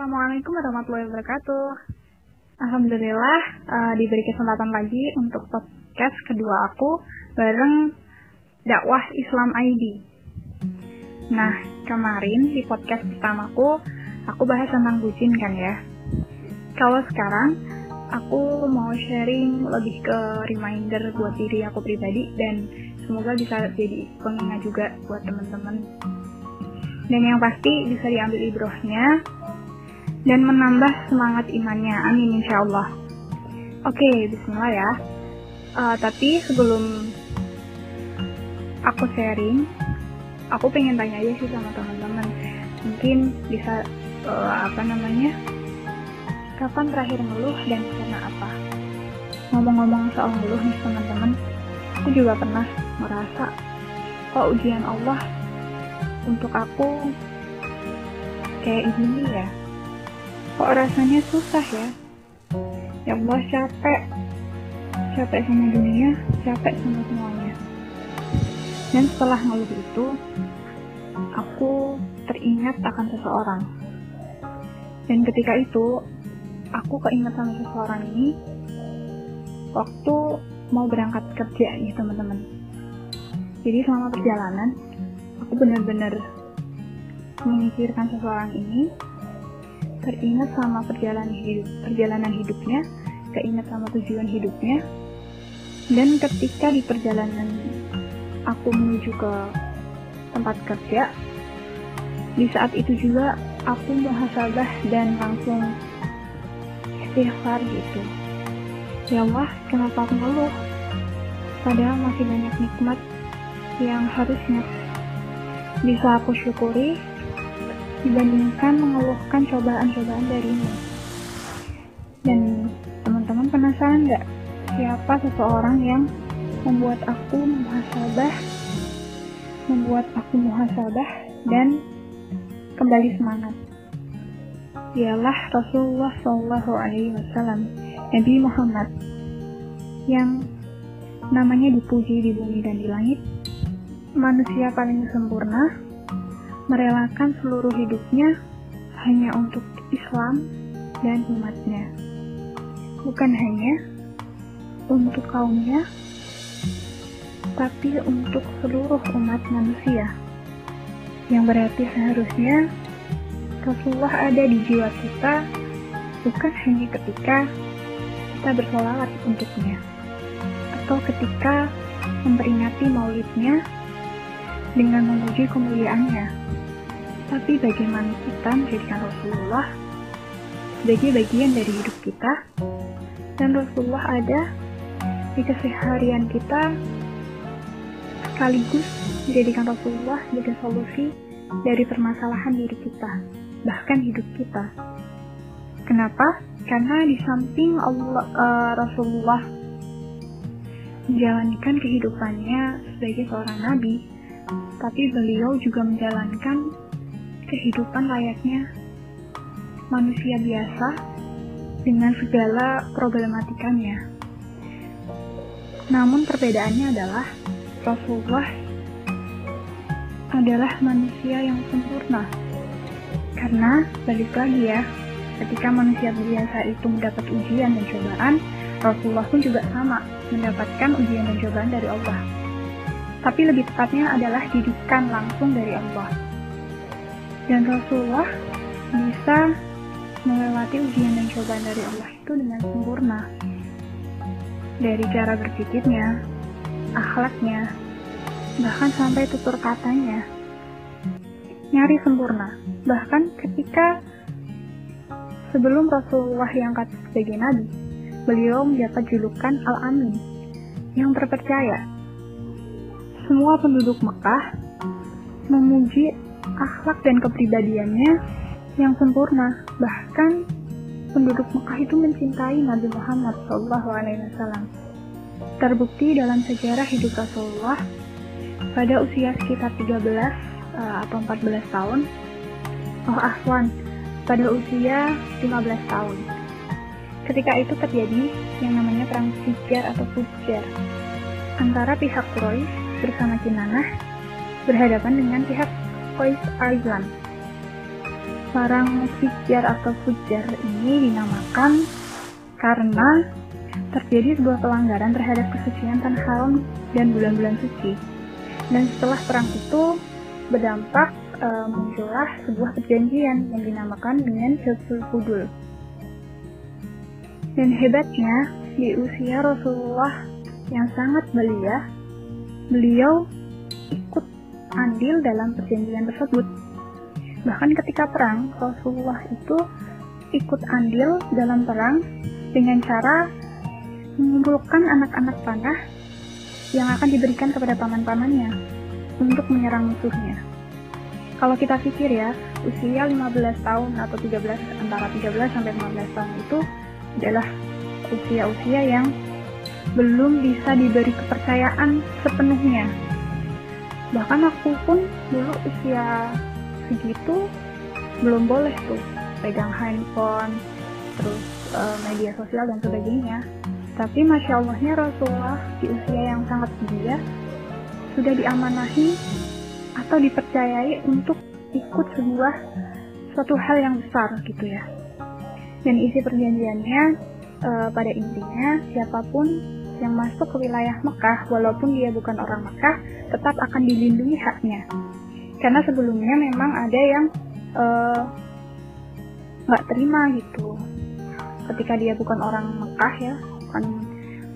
Assalamualaikum warahmatullahi wabarakatuh. Alhamdulillah uh, diberi kesempatan lagi untuk podcast kedua aku bareng dakwah Islam ID. Nah, kemarin di podcast pertamaku aku bahas tentang bucin kan ya. Kalau sekarang aku mau sharing lebih ke reminder buat diri aku pribadi dan semoga bisa jadi pengingat juga buat teman-teman. Dan yang pasti bisa diambil ibrohnya dan menambah semangat imannya. Amin insya Allah. Oke, bismillah ya. Uh, tapi sebelum aku sharing, aku pengen tanya aja sih sama teman-teman. Mungkin bisa uh, apa namanya? Kapan terakhir ngeluh dan karena apa? Ngomong-ngomong soal ngeluh nih teman-teman, aku juga pernah merasa kok ujian Allah untuk aku kayak gini ya kok rasanya susah ya? Ya Allah capek. Capek sama dunia capek sama semuanya. Dan setelah ngeluh itu aku teringat akan seseorang. Dan ketika itu aku keinget sama seseorang ini. Waktu mau berangkat kerja nih teman-teman. Jadi selama perjalanan aku benar-benar memikirkan seseorang ini teringat sama perjalanan hidup perjalanan hidupnya keinget sama tujuan hidupnya. Dan ketika di perjalanan aku menuju ke tempat kerja di saat itu juga aku muhasabah dan langsung istighfar gitu. Ya Allah kenapa aku ngeluh? Padahal masih banyak nikmat yang harusnya bisa aku syukuri dibandingkan mengeluhkan cobaan-cobaan darimu. Dan teman-teman penasaran nggak siapa seseorang yang membuat aku muhasabah, membuat aku muhasabah dan kembali semangat? Ialah Rasulullah Shallallahu Alaihi Wasallam, Nabi Muhammad, yang namanya dipuji di bumi dan di langit, manusia paling sempurna, merelakan seluruh hidupnya hanya untuk Islam dan umatnya. Bukan hanya untuk kaumnya, tapi untuk seluruh umat manusia. Yang berarti seharusnya Rasulullah ada di jiwa kita bukan hanya ketika kita bersolawat untuknya atau ketika memperingati maulidnya dengan memuji kemuliaannya tapi bagaimana kita menjadikan Rasulullah sebagai bagian dari hidup kita dan Rasulullah ada di keseharian kita sekaligus menjadikan Rasulullah sebagai solusi dari permasalahan diri kita bahkan hidup kita kenapa? karena di samping Allah, uh, Rasulullah menjalankan kehidupannya sebagai seorang nabi tapi beliau juga menjalankan kehidupan layaknya manusia biasa dengan segala problematikanya. Namun perbedaannya adalah Rasulullah adalah manusia yang sempurna. Karena balik lagi ya, ketika manusia biasa itu mendapat ujian dan cobaan, Rasulullah pun juga sama mendapatkan ujian dan cobaan dari Allah. Tapi lebih tepatnya adalah didikan langsung dari Allah dan Rasulullah bisa melewati ujian dan cobaan dari Allah itu dengan sempurna dari cara berpikirnya, akhlaknya, bahkan sampai tutur katanya nyari sempurna. Bahkan ketika sebelum Rasulullah yang kata sebagai nabi, beliau mendapat julukan Al-Amin yang terpercaya. Semua penduduk Mekah memuji akhlak dan kepribadiannya yang sempurna. Bahkan penduduk Mekah itu mencintai Nabi Muhammad SAW. Terbukti dalam sejarah hidup Rasulullah pada usia sekitar 13 uh, eh, atau 14 tahun. Oh Ahwan, pada usia 15 tahun. Ketika itu terjadi yang namanya perang Fijar atau Fujar antara pihak Quraisy bersama Kinanah berhadapan dengan pihak Qais Aizlan. Sarang Fijar atau Fujar ini dinamakan karena terjadi sebuah pelanggaran terhadap kesucian tanah haram dan bulan-bulan suci. Dan setelah perang itu berdampak e, muncullah sebuah perjanjian yang dinamakan dengan Hilful Fudul. Dan hebatnya, di usia Rasulullah yang sangat belia, beliau ikut andil dalam perjanjian tersebut Bahkan ketika perang, Rasulullah itu ikut andil dalam perang dengan cara mengumpulkan anak-anak panah yang akan diberikan kepada paman-pamannya untuk menyerang musuhnya. Kalau kita pikir ya, usia 15 tahun atau 13 antara 13 sampai 15 tahun itu adalah usia-usia yang belum bisa diberi kepercayaan sepenuhnya. Bahkan aku pun dulu usia segitu belum boleh tuh pegang handphone terus uh, media sosial dan sebagainya. Tapi masya Allahnya Rasulullah di usia yang sangat muda sudah diamanahi atau dipercayai untuk ikut sebuah suatu hal yang besar gitu ya. Dan isi perjanjiannya uh, pada intinya siapa pun yang masuk ke wilayah Mekah walaupun dia bukan orang Mekah tetap akan dilindungi haknya. Karena sebelumnya memang ada yang eh, nggak uh, terima gitu. Ketika dia bukan orang Mekah ya bukan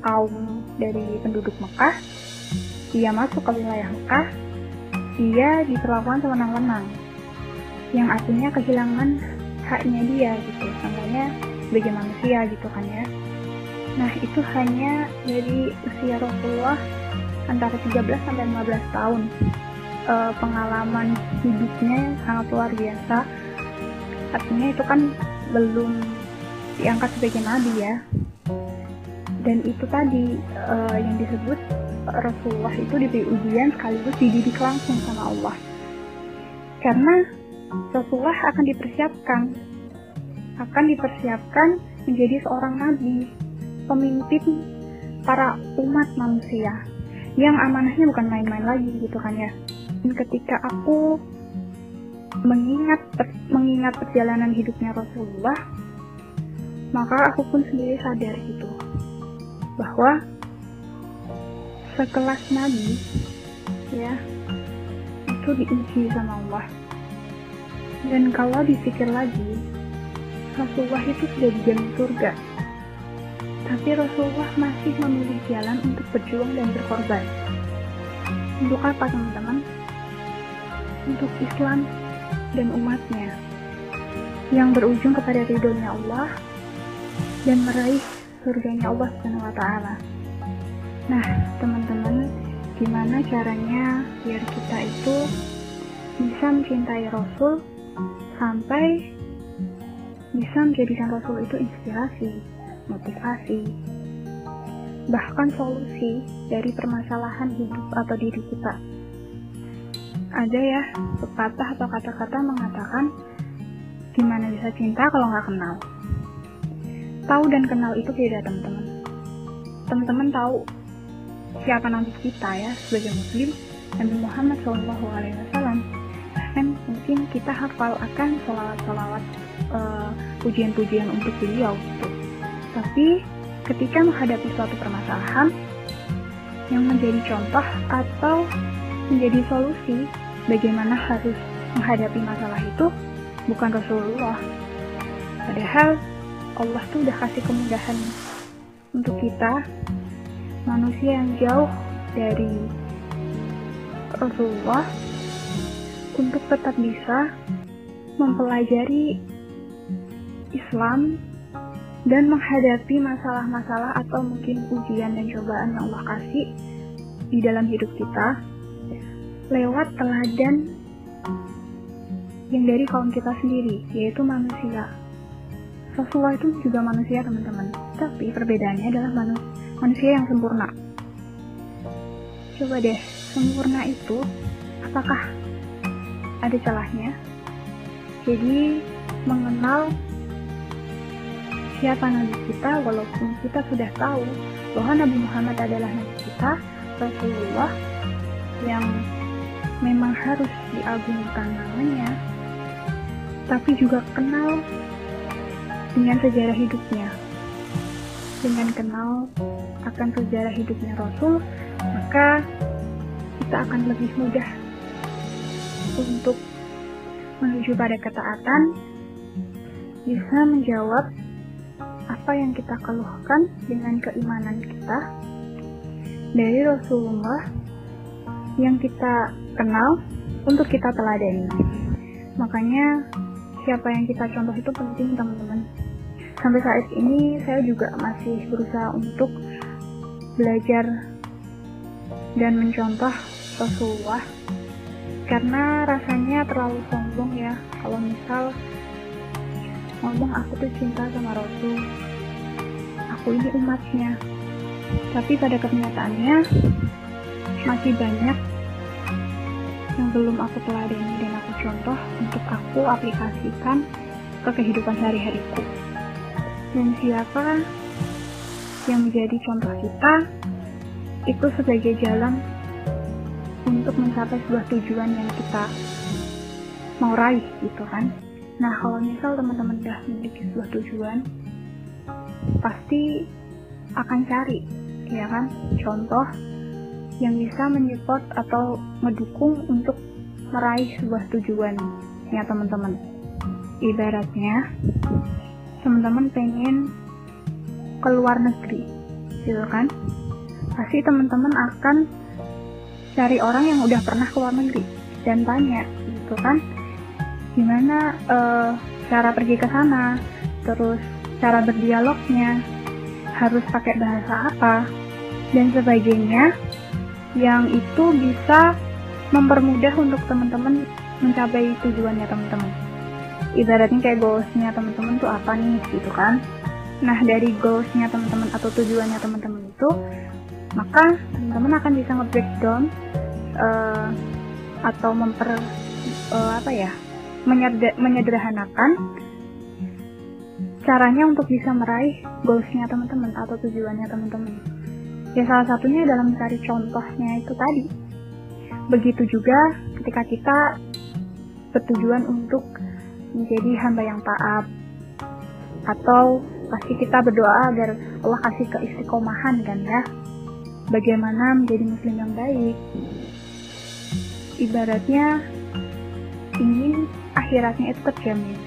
kaum dari penduduk Mekah dia masuk ke wilayah Mekah dia diperlakukan sewenang-wenang. Yang artinya kehilangan haknya dia gitu. Contohnya sebagai manusia gitu kan ya nah itu hanya dari usia Rasulullah antara 13 sampai 15 tahun. Uh, pengalaman hidupnya yang sangat luar biasa. Artinya itu kan belum diangkat sebagai nabi ya. Dan itu tadi uh, yang disebut Rasulullah itu diberi ujian sekaligus dididik langsung sama Allah. Karena Rasulullah akan dipersiapkan akan dipersiapkan menjadi seorang nabi pemimpin para umat manusia yang amanahnya bukan main-main lagi gitu kan ya ketika aku mengingat mengingat perjalanan hidupnya Rasulullah, maka aku pun sendiri sadar gitu bahwa sekelas Nabi ya itu diuji sama Allah. Dan kalau dipikir lagi, Rasulullah itu sudah dijamin surga. Tapi Rasulullah masih memilih jalan untuk berjuang dan berkorban. Untuk apa teman-teman? untuk Islam dan umatnya yang berujung kepada ridhonya Allah dan meraih surganya Allah Subhanahu wa taala. Nah, teman-teman, gimana caranya biar kita itu bisa mencintai Rasul sampai bisa menjadikan Rasul itu inspirasi, motivasi, bahkan solusi dari permasalahan hidup atau diri kita ada ya pepatah atau kata-kata mengatakan gimana bisa cinta kalau nggak kenal. Tahu dan kenal itu beda teman-teman. Teman-teman tahu siapa nabi kita ya sebagai muslim Nabi Muhammad SAW. Bahkan mungkin kita hafal akan salawat-salawat uh, pujian-pujian untuk beliau gitu. Tapi ketika menghadapi suatu permasalahan yang menjadi contoh atau menjadi solusi bagaimana harus menghadapi masalah itu bukan Rasulullah. Padahal Allah tuh udah kasih kemudahan untuk kita manusia yang jauh dari Rasulullah untuk tetap bisa mempelajari Islam dan menghadapi masalah-masalah atau mungkin ujian dan cobaan yang Allah kasih di dalam hidup kita lewat teladan yang dari kaum kita sendiri, yaitu manusia. Rasulullah itu juga manusia, teman-teman. Tapi perbedaannya adalah manu manusia yang sempurna. Coba deh, sempurna itu apakah ada celahnya? Jadi, mengenal siapa nabi kita walaupun kita sudah tahu bahwa Nabi Muhammad adalah nabi kita, Rasulullah yang memang harus diagungkan namanya, tapi juga kenal dengan sejarah hidupnya. Dengan kenal akan sejarah hidupnya Rasul, maka kita akan lebih mudah untuk menuju pada ketaatan, bisa menjawab apa yang kita keluhkan dengan keimanan kita dari Rasulullah yang kita kenal untuk kita teladani. Makanya siapa yang kita contoh itu penting teman-teman. Sampai saat ini saya juga masih berusaha untuk belajar dan mencontoh Rasulullah karena rasanya terlalu sombong ya kalau misal ngomong aku tuh cinta sama Rasul aku ini umatnya. Tapi pada kenyataannya masih banyak yang belum aku teladani. Dan aku contoh untuk aku aplikasikan ke kehidupan sehari-hariku. Dan siapa yang menjadi contoh kita itu sebagai jalan untuk mencapai sebuah tujuan yang kita mau raih gitu kan nah kalau misal teman-teman udah memiliki sebuah tujuan pasti akan cari ya kan? Contoh yang bisa menyupport atau mendukung untuk meraih sebuah tujuan ya teman-teman. Ibaratnya teman-teman pengen keluar negeri gitu kan? Pasti teman-teman akan cari orang yang udah pernah keluar negeri dan tanya gitu kan gimana uh, cara pergi ke sana? Terus cara berdialognya? Harus pakai bahasa apa? Dan sebagainya yang itu bisa mempermudah untuk teman-teman mencapai tujuannya teman-teman. Ibaratnya kayak goalsnya teman-teman tuh apa nih gitu kan? Nah dari goalsnya teman-teman atau tujuannya teman-teman itu maka teman-teman akan bisa nge-breakdown uh, atau memper uh, apa ya menyederhanakan caranya untuk bisa meraih goalsnya teman-teman atau tujuannya teman-teman. Ya salah satunya dalam mencari contohnya itu tadi. Begitu juga ketika kita bertujuan untuk menjadi hamba yang taat atau pasti kita berdoa agar Allah kasih keistiqomahan kan ya. Bagaimana menjadi muslim yang baik. Ibaratnya ingin akhiratnya itu terjamin.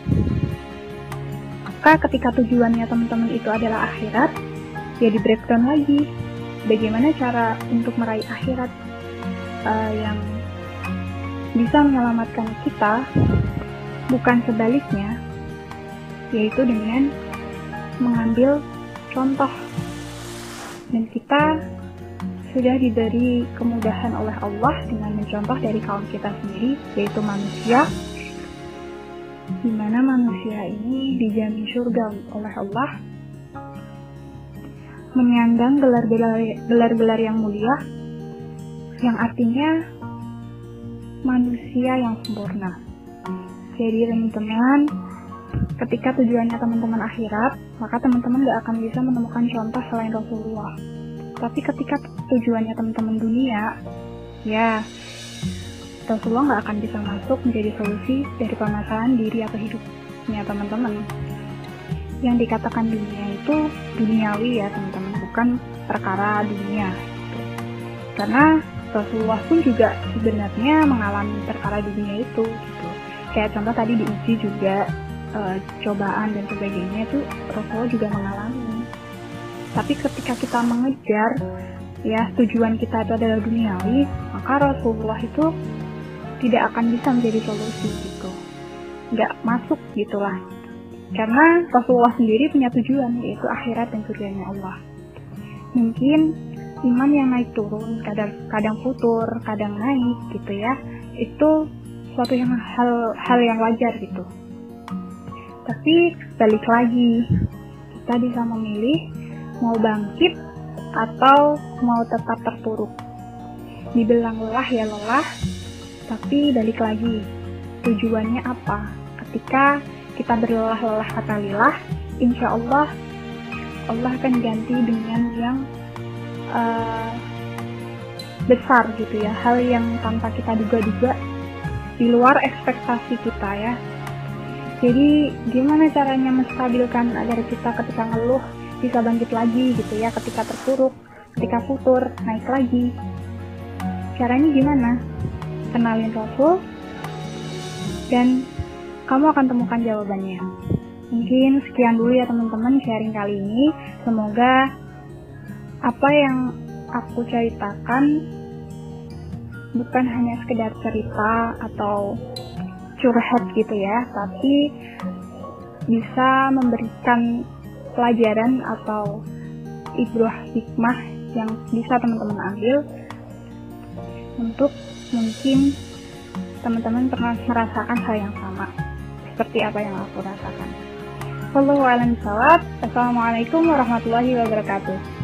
Maka ketika tujuannya teman-teman itu adalah akhirat, ya di breakdown lagi. Bagaimana cara untuk meraih akhirat uh, yang bisa menyelamatkan kita, bukan sebaliknya, yaitu dengan mengambil contoh. Dan kita sudah diberi kemudahan oleh Allah dengan mencontoh dari kaum kita sendiri, yaitu manusia, di mana manusia ini dijamin surga oleh Allah, menyandang gelar-gelar yang mulia, yang artinya manusia yang sempurna. Jadi teman-teman, ketika tujuannya teman-teman akhirat, maka teman-teman gak akan bisa menemukan contoh selain Rasulullah tapi ketika tujuannya teman-teman dunia ya Rasulullah nggak akan bisa masuk menjadi solusi dari permasalahan diri atau hidupnya teman-teman. Yang dikatakan dunia itu duniawi ya teman-teman. Bukan perkara dunia. Karena Rasulullah pun juga sebenarnya mengalami perkara dunia itu gitu. Kayak contoh tadi diuji juga e, cobaan dan sebagainya itu Rasulullah juga mengalami. Tapi ketika kita mengejar ya tujuan kita itu adalah duniawi, maka Rasulullah itu tidak akan bisa menjadi solusi gitu. Nggak masuk gitulah. Karena Rasulullah sendiri punya tujuan yaitu akhirat dan surganya Allah. Mungkin iman yang naik turun, kadang kadang futur, kadang naik gitu ya. Itu suatu yang hal hal yang wajar gitu. Tapi balik lagi, kita bisa memilih mau bangkit atau mau tetap terpuruk. Dibilang lelah ya lelah, tapi balik lagi, tujuannya apa? Ketika kita berlelah-lelah kata lelah, insya Allah Allah akan ganti dengan yang uh, besar gitu ya, hal yang tanpa kita duga-duga di luar ekspektasi kita ya. Jadi gimana caranya menstabilkan agar kita ketika ngeluh bisa bangkit lagi gitu ya ketika terpuruk, ketika futur, naik lagi. Caranya gimana? Kenalin Rasul dan kamu akan temukan jawabannya. Mungkin sekian dulu ya teman-teman sharing kali ini. Semoga apa yang aku ceritakan bukan hanya sekedar cerita atau curhat gitu ya, tapi bisa memberikan pelajaran atau ibrah hikmah yang bisa teman-teman ambil untuk mungkin teman-teman pernah merasakan hal yang sama seperti apa yang aku rasakan. Wallahu a'lam Assalamualaikum warahmatullahi wabarakatuh.